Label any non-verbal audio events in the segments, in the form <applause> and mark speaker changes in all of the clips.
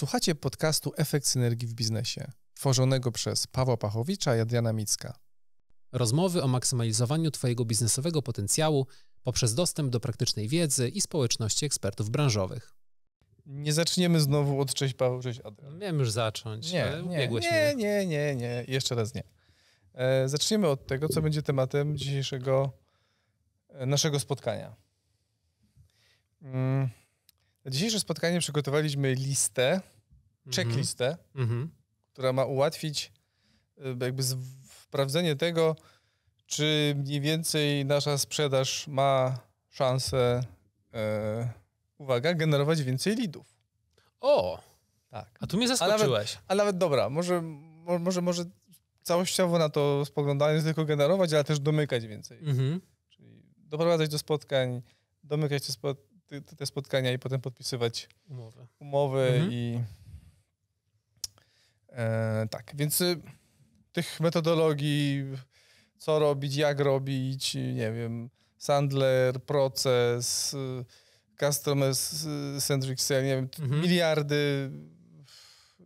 Speaker 1: Słuchacie podcastu Efekt Synergii w Biznesie, tworzonego przez Pawła Pachowicza i Adriana Micka.
Speaker 2: Rozmowy o maksymalizowaniu Twojego biznesowego potencjału poprzez dostęp do praktycznej wiedzy i społeczności ekspertów branżowych.
Speaker 1: Nie zaczniemy znowu od cześć Paweł, cześć Adrian.
Speaker 2: Miałem już zacząć,
Speaker 1: Nie,
Speaker 2: ale
Speaker 1: nie, nie, nie, nie, nie, jeszcze raz nie. E, zaczniemy od tego, co będzie tematem dzisiejszego e, naszego spotkania. Mm, Na dzisiejsze spotkanie przygotowaliśmy listę, checklistę,
Speaker 2: Mhm.
Speaker 1: która ma ułatwić e, jakby sprawdzenie tego, czy mniej więcej nasza sprzedaż ma szansę, e, uwaga, generować więcej lidów.
Speaker 2: O,
Speaker 1: Tak.
Speaker 2: a tu mnie
Speaker 1: nawet-
Speaker 2: zaskoczyłeś.
Speaker 1: A nawet dobra, może, mo- może, może całościowo na to spoglądanie nie tylko generować, ale też domykać więcej.
Speaker 2: Mhm.
Speaker 1: Czyli doprowadzać do spotkań, domykać te, spo, te, te spotkania i potem podpisywać
Speaker 2: Umowę.
Speaker 1: umowy
Speaker 2: Mhm.
Speaker 1: i e, tak, więc y, tych metodologii, co robić, jak robić, nie wiem, Sandler, proces, y, Customer Centric Sale, nie wiem,
Speaker 2: Mhm.
Speaker 1: miliardy,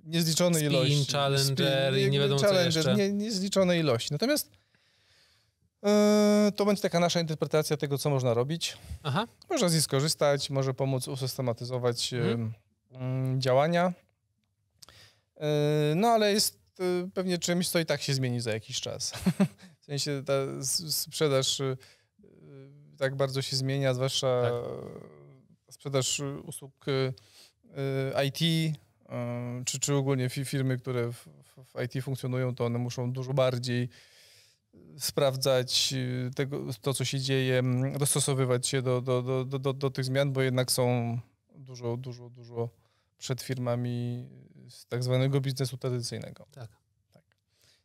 Speaker 1: niezliczone
Speaker 2: Spin,
Speaker 1: ilości.
Speaker 2: Challenger i
Speaker 1: jakby
Speaker 2: nie wiadomo co
Speaker 1: Challenger,
Speaker 2: jeszcze.
Speaker 1: Nie, niezliczone ilości. Natomiast to będzie taka nasza interpretacja tego, co można robić.
Speaker 2: Aha,
Speaker 1: Można z niej skorzystać, może pomóc usystematyzować
Speaker 2: Mhm.
Speaker 1: mm, działania. Yy, No ale jest pewnie czymś, co i tak się zmieni za jakiś czas. <laughs> W sensie ta sprzedaż tak bardzo się zmienia, zwłaszcza
Speaker 2: Tak.
Speaker 1: sprzedaż usług IT, czy, czy ogólnie fi- firmy, które w- w IT funkcjonują, to one muszą dużo bardziej sprawdzać y, tego, to, co się dzieje, m, dostosowywać się do, do, do, do, do, tych zmian, bo jednak są dużo, dużo, dużo przed firmami z tak zwanego biznesu tradycyjnego.
Speaker 2: tak.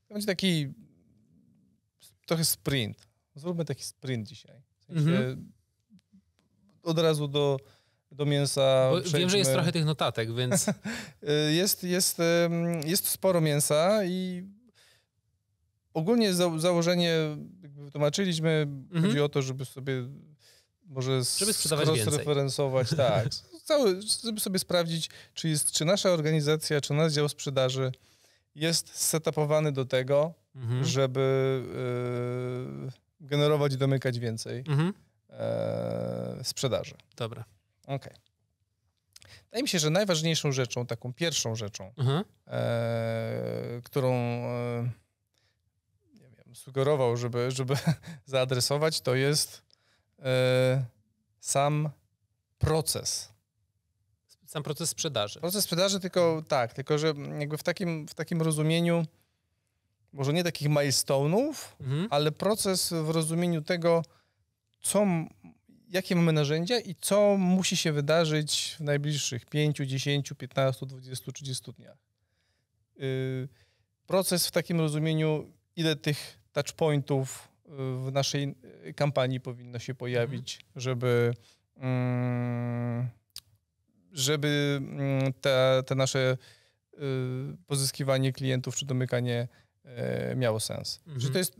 Speaker 1: To będzie taki trochę sprint. Zróbmy taki sprint dzisiaj. W sensie
Speaker 2: Mhm.
Speaker 1: Od razu do, do mięsa.
Speaker 2: Wiem, że jest trochę tych notatek, więc <laughs>
Speaker 1: Y, Jest, jest, em, jest sporo mięsa i ogólnie za, założenie, jakby wytłumaczyliśmy,
Speaker 2: Mhm.
Speaker 1: chodzi o to, żeby sobie może
Speaker 2: Żeby
Speaker 1: referensować, <laughs> tak, cały, żeby sobie sprawdzić, czy, jest, czy nasza organizacja, czy nasz dział sprzedaży jest setupowany do tego,
Speaker 2: mhm.
Speaker 1: żeby y, generować i domykać więcej
Speaker 2: Mhm.
Speaker 1: e, sprzedaży.
Speaker 2: Dobra.
Speaker 1: Okej. Wydaje mi się, że najważniejszą rzeczą, taką pierwszą rzeczą,
Speaker 2: Mhm.
Speaker 1: e, którą sugerował, żeby, żeby <laughs> zaadresować, to jest e, sam proces.
Speaker 2: Sam proces sprzedaży.
Speaker 1: Proces sprzedaży tylko tak, tylko że jakby w takim, w takim rozumieniu, może nie takich milestone'ów,
Speaker 2: Mhm.
Speaker 1: ale proces w rozumieniu tego, co, jakie mamy narzędzia i co musi się wydarzyć w najbliższych 5, 10, 15, 20, 30 dniach. Yy, proces w takim rozumieniu, ile tych touchpointów yy, w naszej yy, kampanii powinno się pojawić, żeby, mm, żeby mm, te, te nasze yy, pozyskiwanie klientów czy domykanie miało sens.
Speaker 2: Mhm.
Speaker 1: Że to jest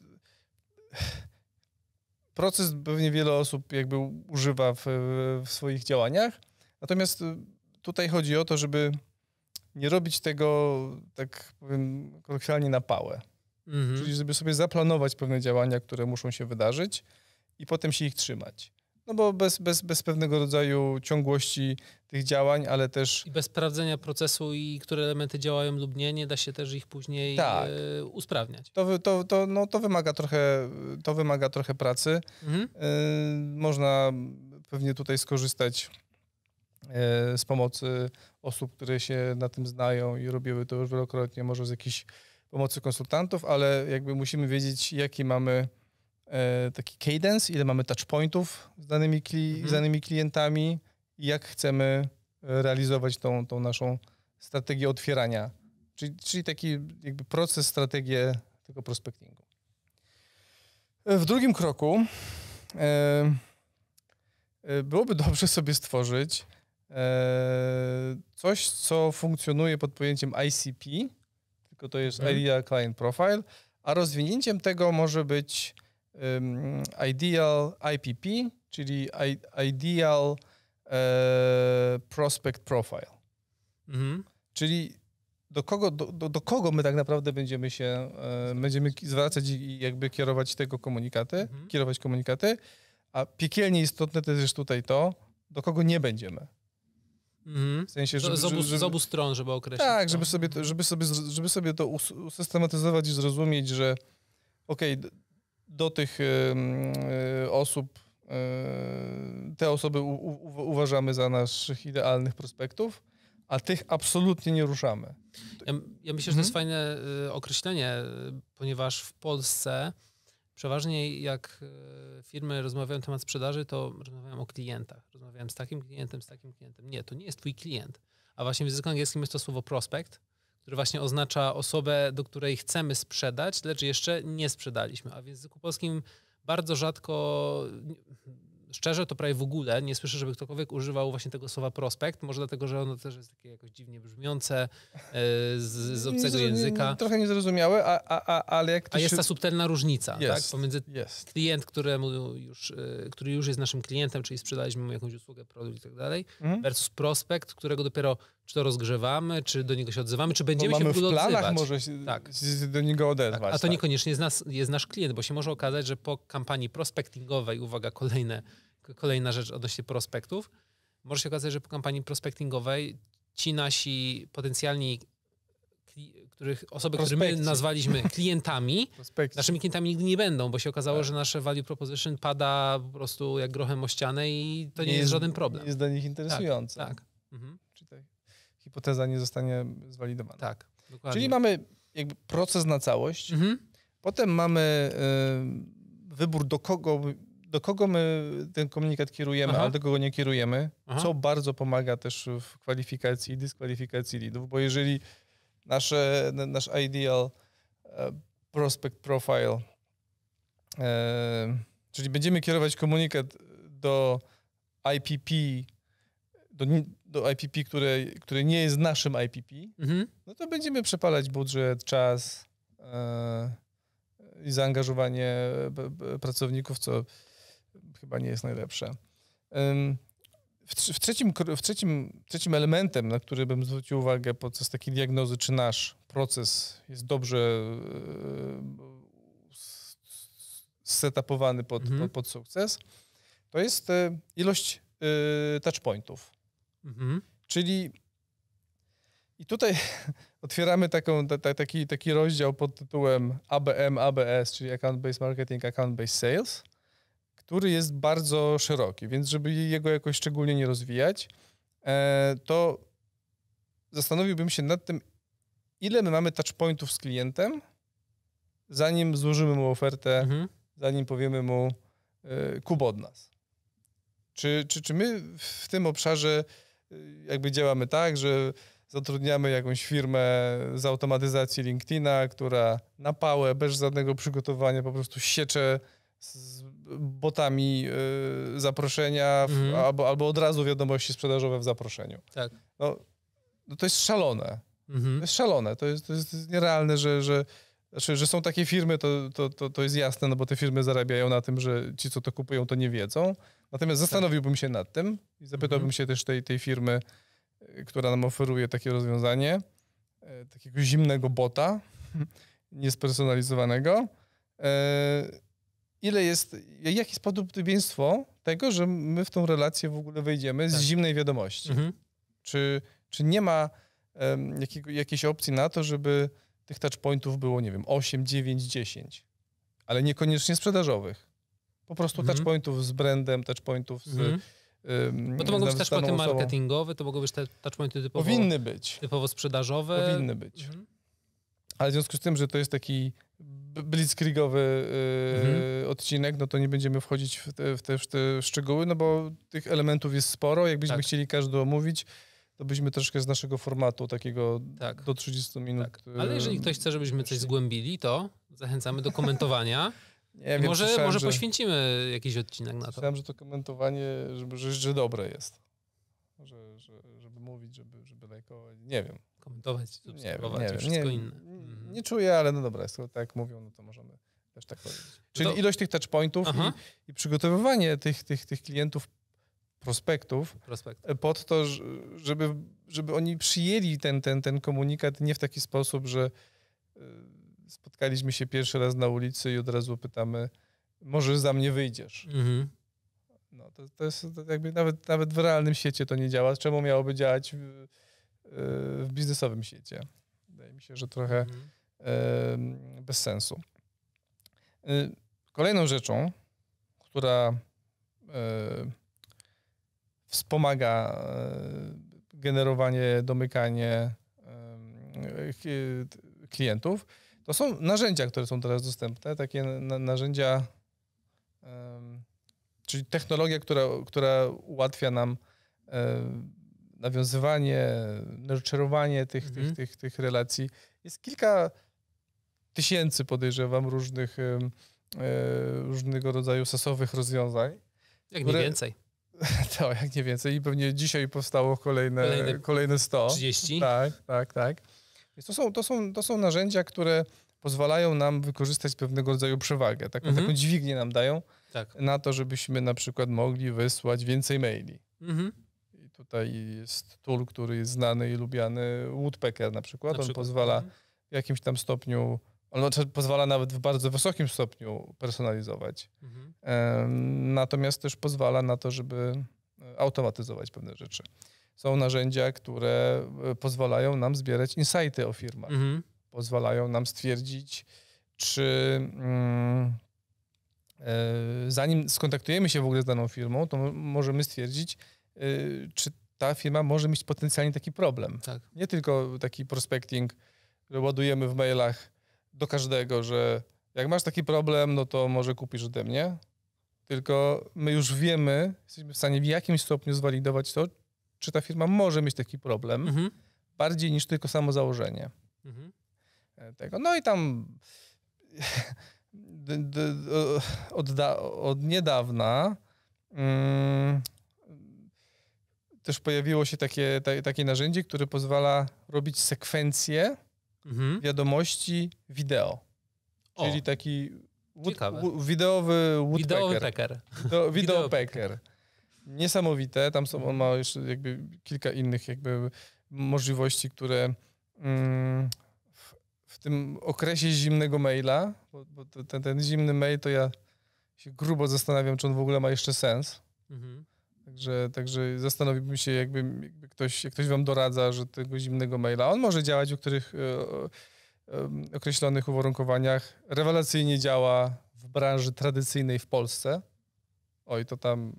Speaker 1: proces pewnie wiele osób jakby używa w, w swoich działaniach, natomiast y, tutaj chodzi o to, żeby nie robić tego, tak powiem kolokwialnie, na pałę.
Speaker 2: Mhm.
Speaker 1: Czyli żeby sobie zaplanować pewne działania, które muszą się wydarzyć i potem się ich trzymać. No bo bez, bez, bez pewnego rodzaju ciągłości tych działań, ale też
Speaker 2: I bez sprawdzenia procesu i które elementy działają lub nie, nie da się też ich później
Speaker 1: Tak.
Speaker 2: e, usprawniać.
Speaker 1: to, to, to, no, to, wymaga trochę, to wymaga trochę pracy.
Speaker 2: Mhm.
Speaker 1: Y, Można pewnie tutaj skorzystać y, z pomocy osób, które się na tym znają i robiły to już wielokrotnie, może z jakiejś pomocy konsultantów, ale jakby musimy wiedzieć, jaki mamy e, taki cadence, ile mamy touchpointów z danymi, kli-
Speaker 2: Mhm.
Speaker 1: z danymi klientami i jak chcemy e, realizować tą, tą naszą strategię otwierania, czyli, czyli taki jakby proces, strategię tego prospectingu. E, W drugim kroku e, e, byłoby dobrze sobie stworzyć e, coś, co funkcjonuje pod pojęciem ICP, tylko to jest
Speaker 2: Mhm.
Speaker 1: Ideal Client Profile, a rozwinięciem tego może być em, Ideal IPP, czyli I, Ideal e, Prospect Profile.
Speaker 2: Mhm.
Speaker 1: Czyli do kogo, do, do, do kogo my tak naprawdę będziemy się, e, będziemy zwracać i jakby kierować tego komunikaty,
Speaker 2: Mhm.
Speaker 1: kierować komunikaty, a piekielnie istotne to jest tutaj to, do kogo nie będziemy.
Speaker 2: Mhm.
Speaker 1: W sensie,
Speaker 2: Z,
Speaker 1: żeby,
Speaker 2: z, obu,
Speaker 1: żeby,
Speaker 2: z obu stron, żeby określić.
Speaker 1: tak,
Speaker 2: to.
Speaker 1: żeby sobie, to, żeby, sobie, żeby sobie to us- usystematyzować i zrozumieć, że okej, d- do tych em, e, osób, e, te osoby u, u, uważamy za naszych idealnych prospektów, a tych absolutnie nie ruszamy.
Speaker 2: Ja, ja myślę, że to jest fajne y, określenie, y, ponieważ w Polsce przeważnie jak y, firmy rozmawiają na temat sprzedaży, to rozmawiają o klientach. Rozmawiałem z takim klientem, z takim klientem. Nie, to nie jest twój klient. A właśnie w języku angielskim jest to słowo prospect, które właśnie oznacza osobę, do której chcemy sprzedać, lecz jeszcze nie sprzedaliśmy. A w języku polskim bardzo rzadko, szczerze to prawie w ogóle, nie słyszę, żeby ktokolwiek używał właśnie tego słowa prospekt. Może dlatego, że ono też jest takie jakoś dziwnie brzmiące e, z, z obcego
Speaker 1: Nie- nie-
Speaker 2: języka.
Speaker 1: trochę niezrozumiałe, a, a, a, ale jak to
Speaker 2: A jest ta subtelna różnica, tak?
Speaker 1: Jest.
Speaker 2: Pomiędzy
Speaker 1: Jest.
Speaker 2: klient, któremu już, e, który już jest naszym klientem, czyli sprzedaliśmy mu jakąś usługę, produkt i tak dalej,
Speaker 1: Mhm.
Speaker 2: versus prospekt, którego dopiero czy to rozgrzewamy, czy do niego się odzywamy, czy będziemy się
Speaker 1: mamy
Speaker 2: w
Speaker 1: w
Speaker 2: ogóle
Speaker 1: planach
Speaker 2: odzywać.
Speaker 1: może się,
Speaker 2: Tak.
Speaker 1: do niego
Speaker 2: Tak,
Speaker 1: odezwać.
Speaker 2: a to
Speaker 1: tak.
Speaker 2: niekoniecznie jest, nas, jest nasz klient, bo się może okazać, że po kampanii prospectingowej, uwaga, kolejne, kolejna rzecz odnośnie prospektów, może się okazać, że po kampanii prospectingowej ci nasi potencjalni, których, osoby, które my nazwaliśmy <laughs> klientami,
Speaker 1: Prospekcji.
Speaker 2: naszymi klientami nigdy nie będą, bo się okazało,
Speaker 1: Tak.
Speaker 2: że nasze value proposition pada po prostu jak grochem o ścianę i to nie, jest, żaden problem.
Speaker 1: Nie jest dla nich interesujące.
Speaker 2: Tak, mhm,
Speaker 1: Czyli ta hipoteza nie zostanie zwalidowana.
Speaker 2: tak, dokładnie.
Speaker 1: Czyli mamy jakby proces na całość.
Speaker 2: Mhm,
Speaker 1: Potem mamy y, wybór, do kogo, do kogo my ten komunikat kierujemy,
Speaker 2: Aha.
Speaker 1: a do kogo nie kierujemy,
Speaker 2: Aha.
Speaker 1: co bardzo pomaga też w kwalifikacji i dyskwalifikacji leadów, bo jeżeli nasze, na- nasz ideal e, prospect profile, e, czyli będziemy kierować komunikat do IPP, do, do IPP, które, które nie jest naszym IPP,
Speaker 2: mhm,
Speaker 1: no to będziemy przepalać budżet, czas e, i zaangażowanie b- pracowników, co chyba nie jest najlepsze. Ym, w, trze- w, trzecim, w trzecim, trzecim elementem, na który bym zwrócił uwagę podczas takiej diagnozy, czy nasz proces jest dobrze e, setupowany pod,
Speaker 2: Mhm.
Speaker 1: pod, pod sukces, to jest e, ilość e, touchpointów.
Speaker 2: Mhm,
Speaker 1: Czyli i tutaj <laughs> otwieramy taką, ta, ta, taki, taki rozdział pod tytułem ABM, ABS, czyli Account Based Marketing, Account Based Sales, który jest bardzo szeroki, więc żeby jego jakoś szczególnie nie rozwijać, e, to zastanowiłbym się nad tym, ile my mamy touchpointów z klientem, zanim złożymy mu ofertę,
Speaker 2: mhm.
Speaker 1: zanim powiemy mu y, kup od nas. Czy, czy, czy my w tym obszarze jakby działamy tak, że zatrudniamy jakąś firmę z automatyzacji LinkedIna, która na pałę, bez żadnego przygotowania po prostu siecze z botami y, zaproszenia w,
Speaker 2: Mhm.
Speaker 1: albo, albo od razu wiadomości sprzedażowe w zaproszeniu.
Speaker 2: Tak.
Speaker 1: No, no to jest szalone. To
Speaker 2: Mhm.
Speaker 1: jest szalone, to jest, to jest, to jest nierealne, że, że, znaczy, że są takie firmy, to, to, to, to jest jasne, no bo te firmy zarabiają na tym, że ci, co to kupują, to nie wiedzą. Natomiast zastanowiłbym się nad tym i zapytałbym
Speaker 2: Mhm.
Speaker 1: się też tej, tej firmy, y, która nam oferuje takie rozwiązanie, y, takiego zimnego bota, <laughs> niespersonalizowanego, y, ile jest, jakie jest prawdopodobieństwo tego, że my w tą relację w ogóle wejdziemy z
Speaker 2: Tak.
Speaker 1: zimnej wiadomości.
Speaker 2: Mhm.
Speaker 1: Czy, czy nie ma em, jakiego, jakiejś opcji na to, żeby tych touchpointów było, nie wiem, 8, 9, 10, ale niekoniecznie sprzedażowych. Po prostu
Speaker 2: Mhm.
Speaker 1: touchpointów z brandem, touchpointów z.
Speaker 2: Mhm.
Speaker 1: ym,
Speaker 2: Bo to mogą być touchpointy marketingowe, to mogą być te touchpointy typowo,
Speaker 1: Powinny być.
Speaker 2: typowo sprzedażowe.
Speaker 1: Powinny być.
Speaker 2: Mhm.
Speaker 1: Ale w związku z tym, że to jest taki blitzkriegowy yy,
Speaker 2: Mhm.
Speaker 1: odcinek, no to nie będziemy wchodzić w te, w, te, w te szczegóły, no bo tych elementów jest sporo. Jakbyśmy
Speaker 2: Tak.
Speaker 1: chcieli każdy omówić, to byśmy troszkę z naszego formatu takiego
Speaker 2: Tak.
Speaker 1: do 30 minut.
Speaker 2: Tak. Ale jeżeli
Speaker 1: yy,
Speaker 2: ktoś chce, żebyśmy coś zgłębili, to zachęcamy do komentowania. <laughs>
Speaker 1: Nie wiem,
Speaker 2: może może
Speaker 1: że,
Speaker 2: poświęcimy jakiś odcinek na to.
Speaker 1: Słyszałem, że to komentowanie, żeby, że, że dobre jest. Że, że, żeby mówić, żeby, żeby lajkować. Nie wiem.
Speaker 2: Komentować,
Speaker 1: Nie wiem,
Speaker 2: subskrybować
Speaker 1: nie
Speaker 2: i
Speaker 1: wiem.
Speaker 2: wszystko
Speaker 1: Nie,
Speaker 2: inne.
Speaker 1: nie,
Speaker 2: Mhm.
Speaker 1: nie czuję, ale no dobra, skoro tak mówią, no to możemy też tak powiedzieć. Czyli
Speaker 2: to-
Speaker 1: ilość tych touchpointów i, i przygotowywanie tych, tych, tych klientów prospektów
Speaker 2: Prospekt.
Speaker 1: pod to, żeby, żeby oni przyjęli ten, ten, ten komunikat nie w taki sposób, że y, spotkaliśmy się pierwszy raz na ulicy i od razu pytamy, może za mnie wyjdziesz.
Speaker 2: Mhm.
Speaker 1: No, to, to jest to jakby nawet, nawet w realnym świecie to nie działa. Czemu miałoby działać w, y, w biznesowym świecie? Wydaje mi się, że trochę
Speaker 2: Mhm.
Speaker 1: e, bez sensu. E, Kolejną rzeczą, która e, wspomaga e, generowanie, domykanie e, klientów, to są narzędzia, które są teraz dostępne, takie na, narzędzia, em, czyli technologia, która, która ułatwia nam e, nawiązywanie, nurturowanie tych,
Speaker 2: Mhm.
Speaker 1: tych, tych, tych relacji. Jest kilka tysięcy, podejrzewam, różnych, e, różnego rodzaju sasowych rozwiązań.
Speaker 2: Jak
Speaker 1: które-
Speaker 2: nie więcej. <laughs>
Speaker 1: To jak nie więcej. I pewnie dzisiaj powstało kolejne,
Speaker 2: Kolejne
Speaker 1: kolejne 100.
Speaker 2: 30.
Speaker 1: Tak, tak, tak. Więc to są, to, są, to są narzędzia, które pozwalają nam wykorzystać pewnego rodzaju przewagę. Taką,
Speaker 2: Mhm.
Speaker 1: taką dźwignię nam dają
Speaker 2: Tak.
Speaker 1: na to, żebyśmy na przykład mogli wysłać więcej maili.
Speaker 2: Mhm.
Speaker 1: I tutaj jest tool, który jest znany i lubiany, Woodpecker na przykład.
Speaker 2: Na
Speaker 1: On
Speaker 2: przykład.
Speaker 1: pozwala
Speaker 2: Mhm.
Speaker 1: w jakimś tam stopniu, on znaczy pozwala nawet w bardzo wysokim stopniu personalizować.
Speaker 2: Mhm.
Speaker 1: Natomiast też pozwala na to, żeby automatyzować pewne rzeczy. Są narzędzia, które e, pozwalają nam zbierać insighty o firmach.
Speaker 2: Mhm.
Speaker 1: Pozwalają nam stwierdzić, czy mm, e, zanim skontaktujemy się w ogóle z daną firmą, to mo- możemy stwierdzić, e, czy ta firma może mieć potencjalnie taki problem.
Speaker 2: Tak.
Speaker 1: Nie tylko taki prospecting, że ładujemy w mailach do każdego, że jak masz taki problem, no to może kupisz ode mnie. Tylko my już wiemy, jesteśmy w stanie w jakimś stopniu zwalidować to, czy ta firma może mieć taki problem,
Speaker 2: Mhm.
Speaker 1: bardziej niż tylko samo założenie
Speaker 2: Mhm.
Speaker 1: e, tego. No i tam <laughs> o- od, od niedawna mm, też pojawiło się takie, ta, takie narzędzie, które pozwala robić sekwencje
Speaker 2: Mhm.
Speaker 1: wiadomości wideo.
Speaker 2: O.
Speaker 1: Czyli taki wood, wideowy woodpecker.
Speaker 2: pecker. <laughs>
Speaker 1: Wideo,
Speaker 2: Wideo
Speaker 1: Wideopecker. Niesamowite. Tam są, on ma jeszcze jakby kilka innych jakby możliwości, które mm, w, w tym okresie zimnego maila, bo, bo ten, ten zimny mail to ja się grubo zastanawiam, czy on w ogóle ma jeszcze sens.
Speaker 2: Mhm.
Speaker 1: Także, także zastanowiłbym się, jakby, jakby ktoś, jak ktoś wam doradza, że tego zimnego maila, on może działać w których e, e, określonych uwarunkowaniach. Rewelacyjnie działa w branży tradycyjnej w Polsce. Oj, to tam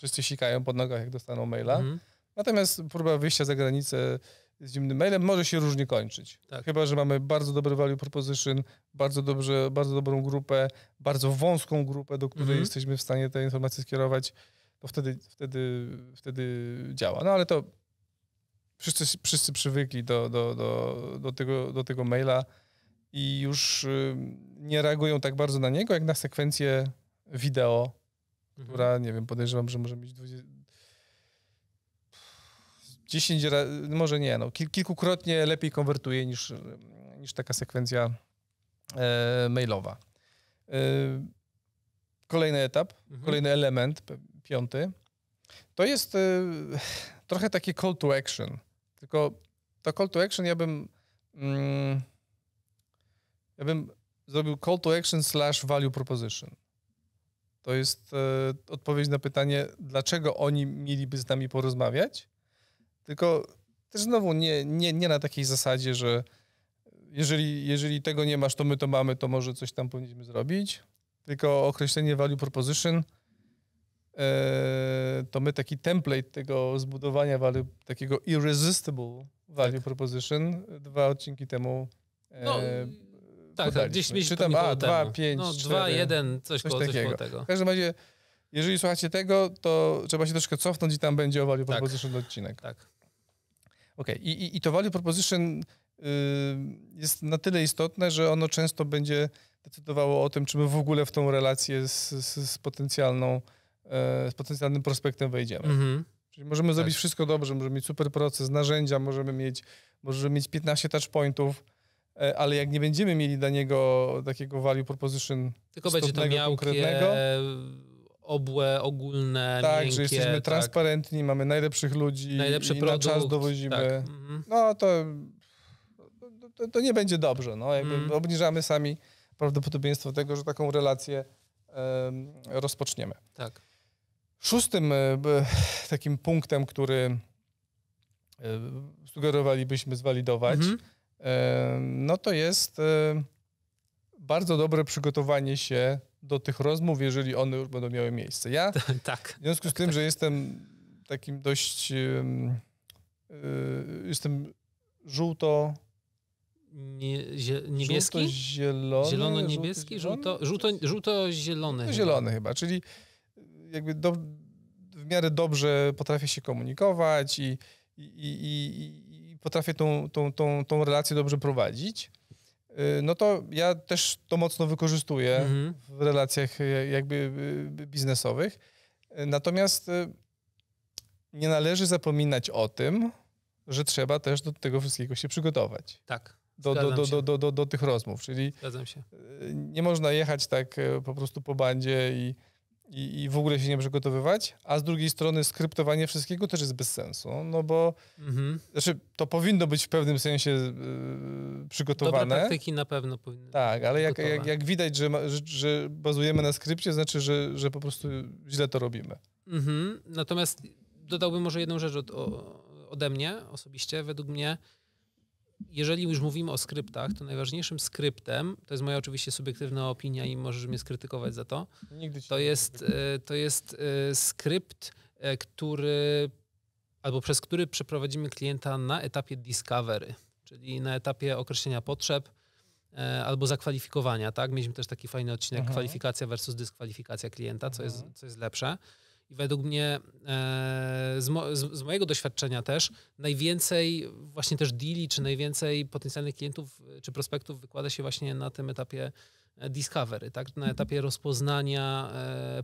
Speaker 1: wszyscy sikają pod nogach, jak dostaną maila.
Speaker 2: Mhm.
Speaker 1: Natomiast próba wyjścia za granicę z zimnym mailem może się różnie kończyć.
Speaker 2: Tak.
Speaker 1: Chyba, że mamy bardzo dobry value proposition, bardzo, dobrze, bardzo dobrą grupę, bardzo wąską grupę, do której
Speaker 2: Mhm.
Speaker 1: jesteśmy w stanie te informacje skierować, to wtedy, wtedy, wtedy działa. No ale to wszyscy, wszyscy przywykli do, do, do, do, tego, do tego maila i już nie reagują tak bardzo na niego, jak na sekwencję wideo. Która, nie wiem, podejrzewam, że może mieć 20... 10 razy, może nie, no, kil, kilkukrotnie lepiej konwertuje niż, niż taka sekwencja e, mailowa. E, kolejny etap,
Speaker 2: Mhm.
Speaker 1: kolejny element, piąty, to jest e, trochę takie call to action. Tylko to call to action ja bym mm, ja bym zrobił call to action slash value proposition. To jest e, odpowiedź na pytanie, dlaczego oni mieliby z nami porozmawiać. Tylko też znowu nie, nie, nie na takiej zasadzie, że jeżeli, jeżeli tego nie masz, to my to mamy, to może coś tam powinniśmy zrobić. Tylko określenie value proposition e, to my taki template tego zbudowania value, takiego irresistible value proposition dwa odcinki temu e,
Speaker 2: No, Tak, tak, gdzieś mieliśmy
Speaker 1: Czy tam,
Speaker 2: pewnie
Speaker 1: a,
Speaker 2: koło
Speaker 1: dwa,
Speaker 2: temu.
Speaker 1: pięć,
Speaker 2: No,
Speaker 1: cztery,
Speaker 2: dwa, jeden, coś,
Speaker 1: coś
Speaker 2: koło, coś
Speaker 1: takiego.
Speaker 2: koło tego.
Speaker 1: W każdym razie, jeżeli słuchacie tego, to trzeba się troszkę cofnąć i tam będzie o value
Speaker 2: Tak.
Speaker 1: proposition odcinek.
Speaker 2: Tak.
Speaker 1: Okej, I, i, i to value proposition y, jest na tyle istotne, że ono często będzie decydowało o tym, czy my w ogóle w tą relację z, z, z potencjalną, e, z potencjalnym prospektem wejdziemy.
Speaker 2: Mhm.
Speaker 1: Czyli możemy zrobić
Speaker 2: Tak.
Speaker 1: wszystko dobrze, możemy mieć super proces, narzędzia, możemy mieć, możemy mieć 15 touchpointów, ale jak nie będziemy mieli dla niego takiego value proposition
Speaker 2: Tylko będzie to miałkie,
Speaker 1: konkretnego.
Speaker 2: obłe, ogólne,
Speaker 1: Tak,
Speaker 2: miękkie,
Speaker 1: że jesteśmy
Speaker 2: tak.
Speaker 1: transparentni, mamy najlepszych ludzi
Speaker 2: Najlepszy
Speaker 1: i
Speaker 2: produkt.
Speaker 1: na czas dowozimy.
Speaker 2: Tak. Mhm.
Speaker 1: No to, to, to nie będzie dobrze. No, jakby
Speaker 2: Mm.
Speaker 1: Obniżamy sami prawdopodobieństwo tego, że taką relację em, rozpoczniemy.
Speaker 2: tak.
Speaker 1: Szóstym e, takim punktem, który e, sugerowalibyśmy zwalidować,
Speaker 2: Mhm.
Speaker 1: No to jest bardzo dobre przygotowanie się do tych rozmów, jeżeli one już będą miały miejsce. Ja <laughs>
Speaker 2: tak.
Speaker 1: w związku z tym, że jestem takim dość. y, jestem żółto.
Speaker 2: Nie, zie, niebieski?
Speaker 1: Zielony.
Speaker 2: Zielono-niebieski? Żółto, żółto, żółto-zielony. chyba.
Speaker 1: Zielony chyba, czyli jakby do, w miarę dobrze potrafię się komunikować i, i, i potrafię tą, tą, tą, tą relację dobrze prowadzić. Y, No to ja też to mocno wykorzystuję
Speaker 2: Mhm.
Speaker 1: w relacjach e, jakby y, biznesowych. Y, Natomiast y, nie należy zapominać o tym, że trzeba też do tego wszystkiego się przygotować.
Speaker 2: Tak,
Speaker 1: Do, do, do, do, do, do, do tych rozmów. Czyli y, nie można jechać tak po prostu po bandzie i, i, i w ogóle się nie przygotowywać, a z drugiej strony skryptowanie wszystkiego też jest bez sensu, no bo
Speaker 2: Mhm.
Speaker 1: znaczy, to powinno być w pewnym sensie y,
Speaker 2: Dobre
Speaker 1: przygotowane.
Speaker 2: praktyki na pewno powinny
Speaker 1: Tak, ale jak, jak, jak widać, że, ma, że, że bazujemy na skrypcie, znaczy, że, że po prostu źle to robimy.
Speaker 2: Mhm. Natomiast dodałbym może jedną rzecz od, o, ode mnie osobiście. Według mnie, jeżeli już mówimy o skryptach, to najważniejszym skryptem, to jest moja oczywiście subiektywna opinia i możesz mnie skrytykować za to,
Speaker 1: ci
Speaker 2: to jest, e, to jest e, skrypt, e, który albo przez który przeprowadzimy klienta na etapie discovery, czyli na etapie określenia potrzeb e, albo zakwalifikowania. Tak? Mieliśmy też taki fajny odcinek
Speaker 1: Mhm.
Speaker 2: kwalifikacja versus dyskwalifikacja klienta, co jest,
Speaker 1: Mhm.
Speaker 2: co jest lepsze. I według mnie, e, z, mo, z, z mojego doświadczenia też, najwięcej właśnie też deali, czy najwięcej potencjalnych klientów, e, czy prospektów wykłada się właśnie na tym etapie e, discovery, tak? na etapie rozpoznania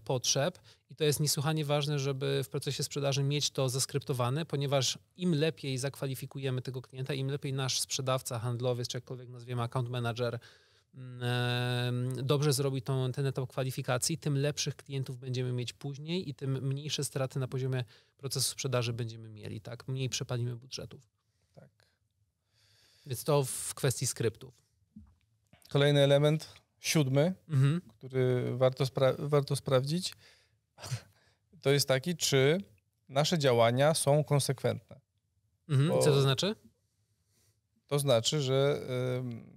Speaker 2: potrzeb. I to jest niesłychanie ważne, żeby w procesie sprzedaży mieć to zaskryptowane, ponieważ im lepiej zakwalifikujemy tego klienta, im lepiej nasz sprzedawca, handlowiec, czy jakkolwiek nazwiemy, account manager, dobrze zrobi tą, ten etap kwalifikacji, tym lepszych klientów będziemy mieć później i tym mniejsze straty na poziomie procesu sprzedaży będziemy mieli, tak? Mniej przepalimy budżetów.
Speaker 1: Tak.
Speaker 2: Więc to w kwestii skryptów.
Speaker 1: Kolejny element, siódmy,
Speaker 2: Mhm.
Speaker 1: który warto, spra- warto sprawdzić, <laughs> to jest taki, czy nasze działania są konsekwentne.
Speaker 2: Mhm. Co to znaczy?
Speaker 1: To znaczy, że ym,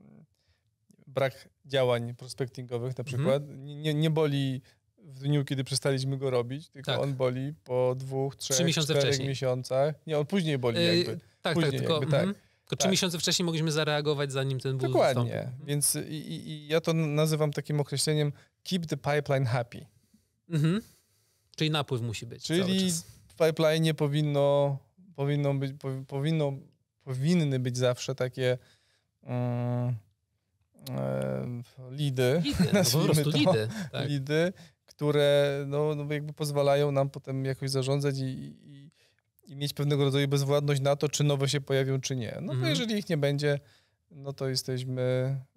Speaker 1: brak działań prospectingowych na
Speaker 2: Mhm.
Speaker 1: przykład nie, nie boli w dniu, kiedy przestaliśmy go robić, tylko
Speaker 2: Tak.
Speaker 1: on boli po dwóch, trzech,
Speaker 2: miesiące
Speaker 1: czterech
Speaker 2: wcześniej.
Speaker 1: miesiącach. Nie, on później boli
Speaker 2: Yy,
Speaker 1: jakby.
Speaker 2: tak,
Speaker 1: później
Speaker 2: tak, tylko,
Speaker 1: jakby, tak.
Speaker 2: mhm. tylko trzy
Speaker 1: Tak.
Speaker 2: miesiące wcześniej mogliśmy zareagować, zanim ten ból
Speaker 1: Dokładnie.
Speaker 2: wystąpił. Mhm.
Speaker 1: Więc i, i, i ja to nazywam takim określeniem keep the pipeline happy.
Speaker 2: Mhm. Czyli napływ musi być
Speaker 1: Czyli w pipeline powinno, powinno być, powi- powinno, powinny być zawsze takie mm, lidy,
Speaker 2: Lidy, no po prostu
Speaker 1: to.
Speaker 2: lidy. Tak.
Speaker 1: lidy, które no, no jakby pozwalają nam potem jakoś zarządzać i, i, i mieć pewnego rodzaju bezwładność na to, czy nowe się pojawią, czy nie. No bo
Speaker 2: Mhm.
Speaker 1: jeżeli ich nie będzie, no to jesteśmy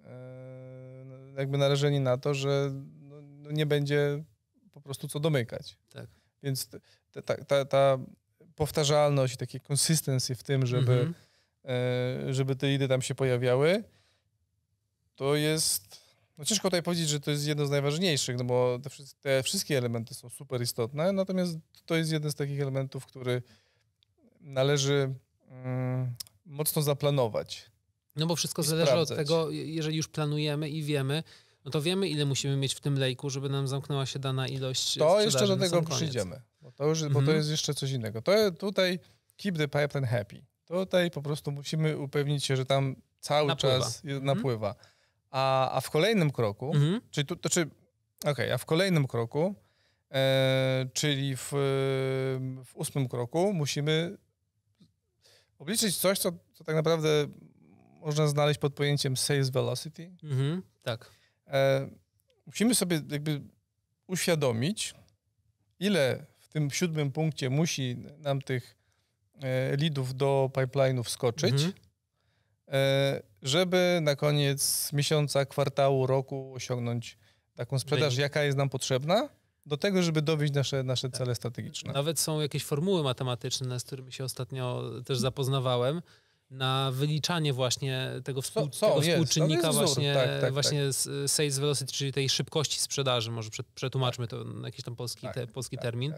Speaker 1: e, jakby narażeni na to, że no, no nie będzie po prostu co domykać.
Speaker 2: Tak.
Speaker 1: Więc ta, ta, ta, ta powtarzalność i takie consistency w tym, żeby,
Speaker 2: Mhm.
Speaker 1: e, żeby te lidy tam się pojawiały, to jest. No ciężko tutaj powiedzieć, że to jest jedno z najważniejszych, no bo te, te wszystkie elementy są super istotne, natomiast to jest jeden z takich elementów, który należy mm, mocno zaplanować.
Speaker 2: No bo wszystko zależy
Speaker 1: sprawdzać.
Speaker 2: od tego, jeżeli już planujemy i wiemy, no to wiemy, ile musimy mieć w tym lejku, żeby nam zamknęła się dana ilość
Speaker 1: To jeszcze do tego przyjdziemy, bo to, już, bo
Speaker 2: Mhm.
Speaker 1: to jest jeszcze coś innego. To tutaj keep the pipeline happy. Tutaj po prostu musimy upewnić się, że tam cały
Speaker 2: Napływa.
Speaker 1: czas
Speaker 2: Mhm.
Speaker 1: napływa. A, a w kolejnym kroku,
Speaker 2: Mhm.
Speaker 1: czyli tu, to czy, okej, a w kolejnym kroku, e, czyli w, w ósmym kroku musimy obliczyć coś, co, co tak naprawdę można znaleźć pod pojęciem sales velocity.
Speaker 2: Mhm. Tak.
Speaker 1: E, musimy sobie jakby uświadomić, ile w tym siódmym punkcie musi nam tych e, leadów do pipeline'u wskoczyć,
Speaker 2: Mhm.
Speaker 1: E, żeby na koniec miesiąca, kwartału, roku osiągnąć taką sprzedaż, jaka jest nam potrzebna do tego, żeby dowieść nasze, nasze tak. cele strategiczne.
Speaker 2: Nawet są jakieś formuły matematyczne, z którymi się ostatnio też zapoznawałem, na wyliczanie właśnie tego, współ, so, so, tego współczynnika jest, właśnie, tak, tak, tak, właśnie sales velocity, czyli tej szybkości sprzedaży, może przetłumaczmy to na jakiś tam polski, tak, te, polski tak, termin.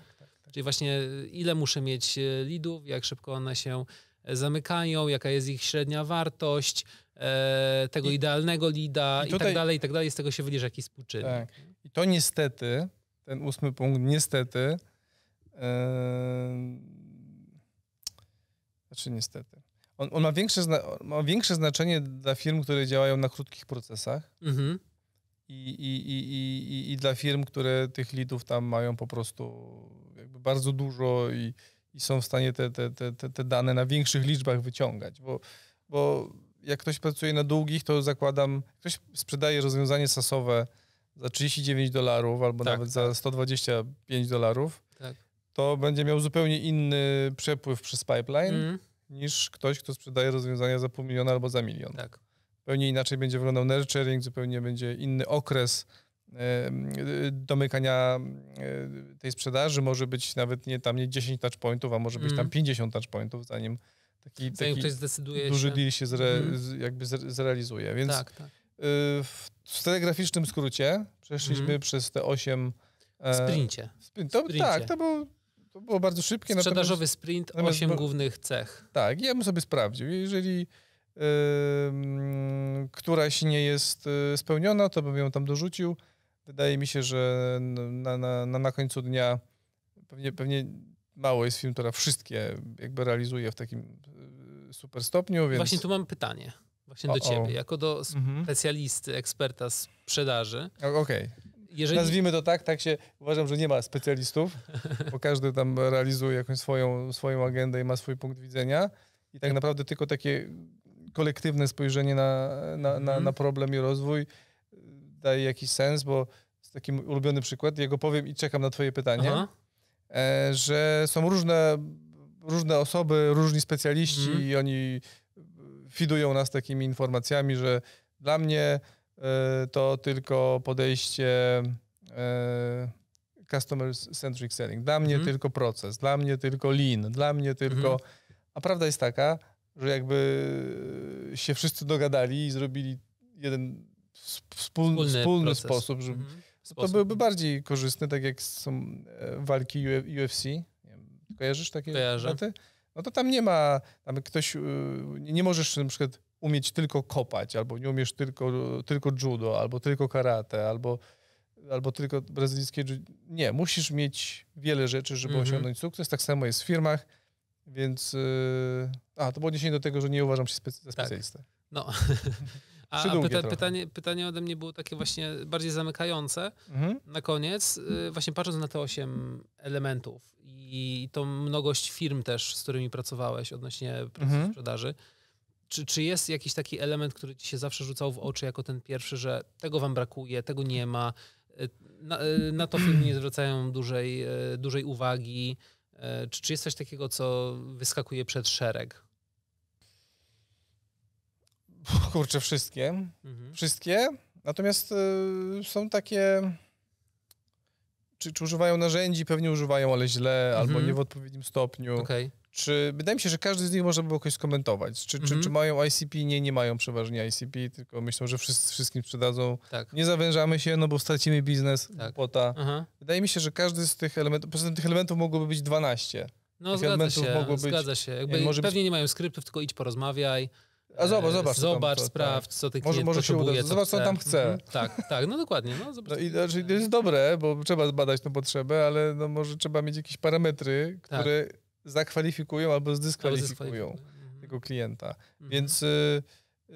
Speaker 2: Czyli właśnie ile muszę mieć e, lidów, jak szybko one się zamykają, jaka jest ich średnia wartość, e, tego I, idealnego lida i, tutaj, i, tak dalej, i tak dalej. Z tego się wylicza jakiś współczynnik. Tak.
Speaker 1: I to niestety, ten ósmy punkt, niestety, e, znaczy niestety, on, on ma, większe ma większe znaczenie dla firm, które działają na krótkich procesach mhm. i, i, i, i, i dla firm, które tych lidów tam mają po prostu jakby bardzo dużo i, i są w stanie te, te, te, te dane na większych liczbach wyciągać, bo, bo jak ktoś pracuje na długich, to zakładam, ktoś sprzedaje rozwiązanie sasowe za 39 dolarów albo tak, nawet tak. za 125 dolarów, tak. to będzie miał zupełnie inny przepływ przez pipeline mm. niż ktoś, kto sprzedaje rozwiązania za pół miliona albo za milion. Tak. Zupełnie inaczej będzie wyglądał nurturing, zupełnie będzie inny okres domykania tej sprzedaży. Może być nawet nie tam nie 10 touchpointów, a może być mm. tam 50 touchpointów, zanim taki,
Speaker 2: zanim taki zdecyduje
Speaker 1: duży się. deal się zre, mm. jakby zrealizuje. Więc tak, tak. Y, w telegraficznym skrócie przeszliśmy mm. przez te 8
Speaker 2: e, sprincie.
Speaker 1: Sprint. To, tak, to było, to było bardzo szybkie.
Speaker 2: Sprzedażowy natomiast, sprint, 8 bo, głównych cech.
Speaker 1: Tak, ja bym sobie sprawdził. Jeżeli yy, któraś nie jest y, spełniona, to bym ją tam dorzucił. Wydaje mi się, że na, na, na, na końcu dnia pewnie, pewnie mało jest film, która wszystkie jakby realizuje w takim y, super stopniu. Więc...
Speaker 2: Właśnie tu mam pytanie. Właśnie o, do ciebie, o. jako do mhm. specjalisty, eksperta sprzedaży.
Speaker 1: Okej. Okay. Jeżeli... Nazwijmy to tak, tak się uważam, że nie ma specjalistów, bo każdy tam realizuje jakąś swoją, swoją agendę i ma swój punkt widzenia. I tak naprawdę tylko takie kolektywne spojrzenie na, na, na, mhm. na problem i rozwój daje jakiś sens, bo jest taki ulubiony przykład, jego powiem i czekam na twoje pytanie, e, że są różne, różne osoby, różni specjaliści mm. i oni fidują nas takimi informacjami, że dla mnie e, to tylko podejście e, customer-centric selling, dla mnie mm. tylko proces, dla mnie tylko lean, dla mnie tylko... Mm. A prawda jest taka, że jakby się wszyscy dogadali i zrobili jeden wspólny, wspólny sposób, żeby, mhm. to byłby bardziej korzystny, tak jak są e, walki UFC. Kojarzysz takie
Speaker 2: Kojarzę.
Speaker 1: No to tam nie ma, tam ktoś, e, nie możesz na przykład umieć tylko kopać, albo nie umiesz tylko, tylko judo, albo tylko karate, albo, albo tylko brazylijskie judo. Nie, musisz mieć wiele rzeczy, żeby mhm. osiągnąć sukces. Tak samo jest w firmach, więc... E, a, to było odniesienie do tego, że nie uważam się specy za tak. specjalistę. Tak.
Speaker 2: No. <laughs> A, a pyta, pytanie, pytanie ode mnie było takie właśnie bardziej zamykające. Mhm. Na koniec, y, właśnie patrząc na te osiem elementów i tą mnogość firm też, z którymi pracowałeś odnośnie procesu mhm. sprzedaży, czy, czy jest jakiś taki element, który ci się zawsze rzucał w oczy jako ten pierwszy, że tego wam brakuje, tego nie ma, y, na, y, na to firmy nie zwracają dużej, dużej uwagi? Czy, czy jest coś takiego, co wyskakuje przed szereg? <laughs>
Speaker 1: Kurczę, wszystkie. Mhm. Wszystkie. Natomiast y, są takie. Czy, czy, używają narzędzi? Pewnie używają, ale źle, mhm. albo nie w odpowiednim stopniu. Okay. Czy wydaje mi się, że każdy z nich może by było jakoś skomentować. Czy, mhm. czy, czy, mają ICP? Nie, nie mają przeważnie ICP, tylko myślą, że wszyscy wszystkim sprzedadzą. Tak. Nie zawężamy się, no bo stracimy biznes, tak. Pota. Wydaje mi się, że każdy z tych elementów, poza tym tych elementów mogłoby być 12.
Speaker 2: No zgadza się, zgadza się. Jakby nie, pewnie być... nie mają skryptów, tylko idź porozmawiaj.
Speaker 1: A zobacz, zobacz.
Speaker 2: Zobacz, tam, sprawdź, tak. co ty może, może się uda.
Speaker 1: Zobacz, co tam chce.
Speaker 2: Mhm. Tak, tak, no dokładnie. No,
Speaker 1: no i, znaczy, to jest dobre, bo trzeba zbadać tę potrzebę, ale no, może trzeba mieć jakieś parametry, tak. które zakwalifikują albo zdyskwalifikują mhm. tego klienta. Mhm. Więc y, y,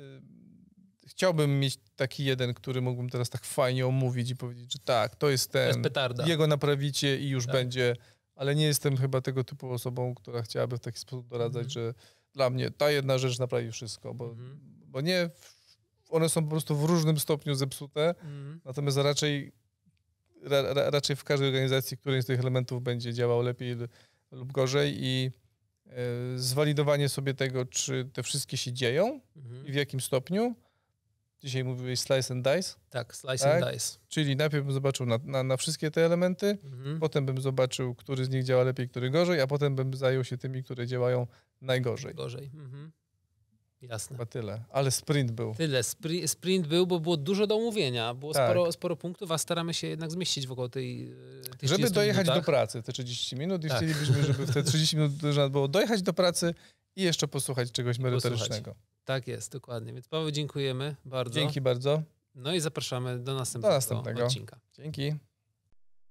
Speaker 1: chciałbym mieć taki jeden, który mógłbym teraz tak fajnie omówić i powiedzieć, że tak, to jest ten,
Speaker 2: to jest
Speaker 1: jego naprawicie i już tak. będzie, ale nie jestem chyba tego typu osobą, która chciałaby w taki sposób doradzać, mhm. że dla mnie ta jedna rzecz naprawi wszystko, bo, mhm. bo nie, one są po prostu w różnym stopniu zepsute, mhm. natomiast raczej, ra, raczej w każdej organizacji któryś z tych elementów będzie działał lepiej lub gorzej i e, zwalidowanie sobie tego, czy te wszystkie się dzieją mhm. i w jakim stopniu, dzisiaj mówiłeś slice and dice,
Speaker 2: Tak, slice
Speaker 1: Tak?
Speaker 2: and dice.
Speaker 1: czyli najpierw bym zobaczył na, na, na wszystkie te elementy,
Speaker 2: Mhm.
Speaker 1: potem bym zobaczył, który z nich działa lepiej, który gorzej, a potem bym zajął się tymi, które działają najgorzej.
Speaker 2: Gorzej. Mhm. Jasne.
Speaker 1: Chyba tyle. Ale sprint był.
Speaker 2: Tyle. Spri- sprint był, bo było dużo do omówienia. Było
Speaker 1: Tak.
Speaker 2: sporo, sporo punktów, a staramy się jednak zmieścić wokół tej. e, Tych
Speaker 1: Żeby
Speaker 2: 30
Speaker 1: dojechać do
Speaker 2: minutach.
Speaker 1: pracy te 30 minut i
Speaker 2: Tak.
Speaker 1: chcielibyśmy, żeby w te 30 minut można było dojechać do pracy i jeszcze posłuchać czegoś merytorycznego.
Speaker 2: Tak jest, dokładnie. Więc Paweł, dziękujemy bardzo.
Speaker 1: Dzięki bardzo.
Speaker 2: No i zapraszamy do następnego,
Speaker 1: Do następnego.
Speaker 2: odcinka.
Speaker 1: Dzięki.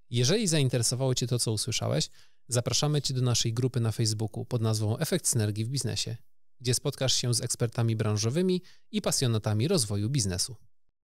Speaker 2: Jeżeli zainteresowało Cię to, co usłyszałeś, zapraszamy Cię do naszej grupy na Facebooku pod nazwą Efekt Synergii w Biznesie, gdzie spotkasz się z ekspertami branżowymi i pasjonatami rozwoju biznesu.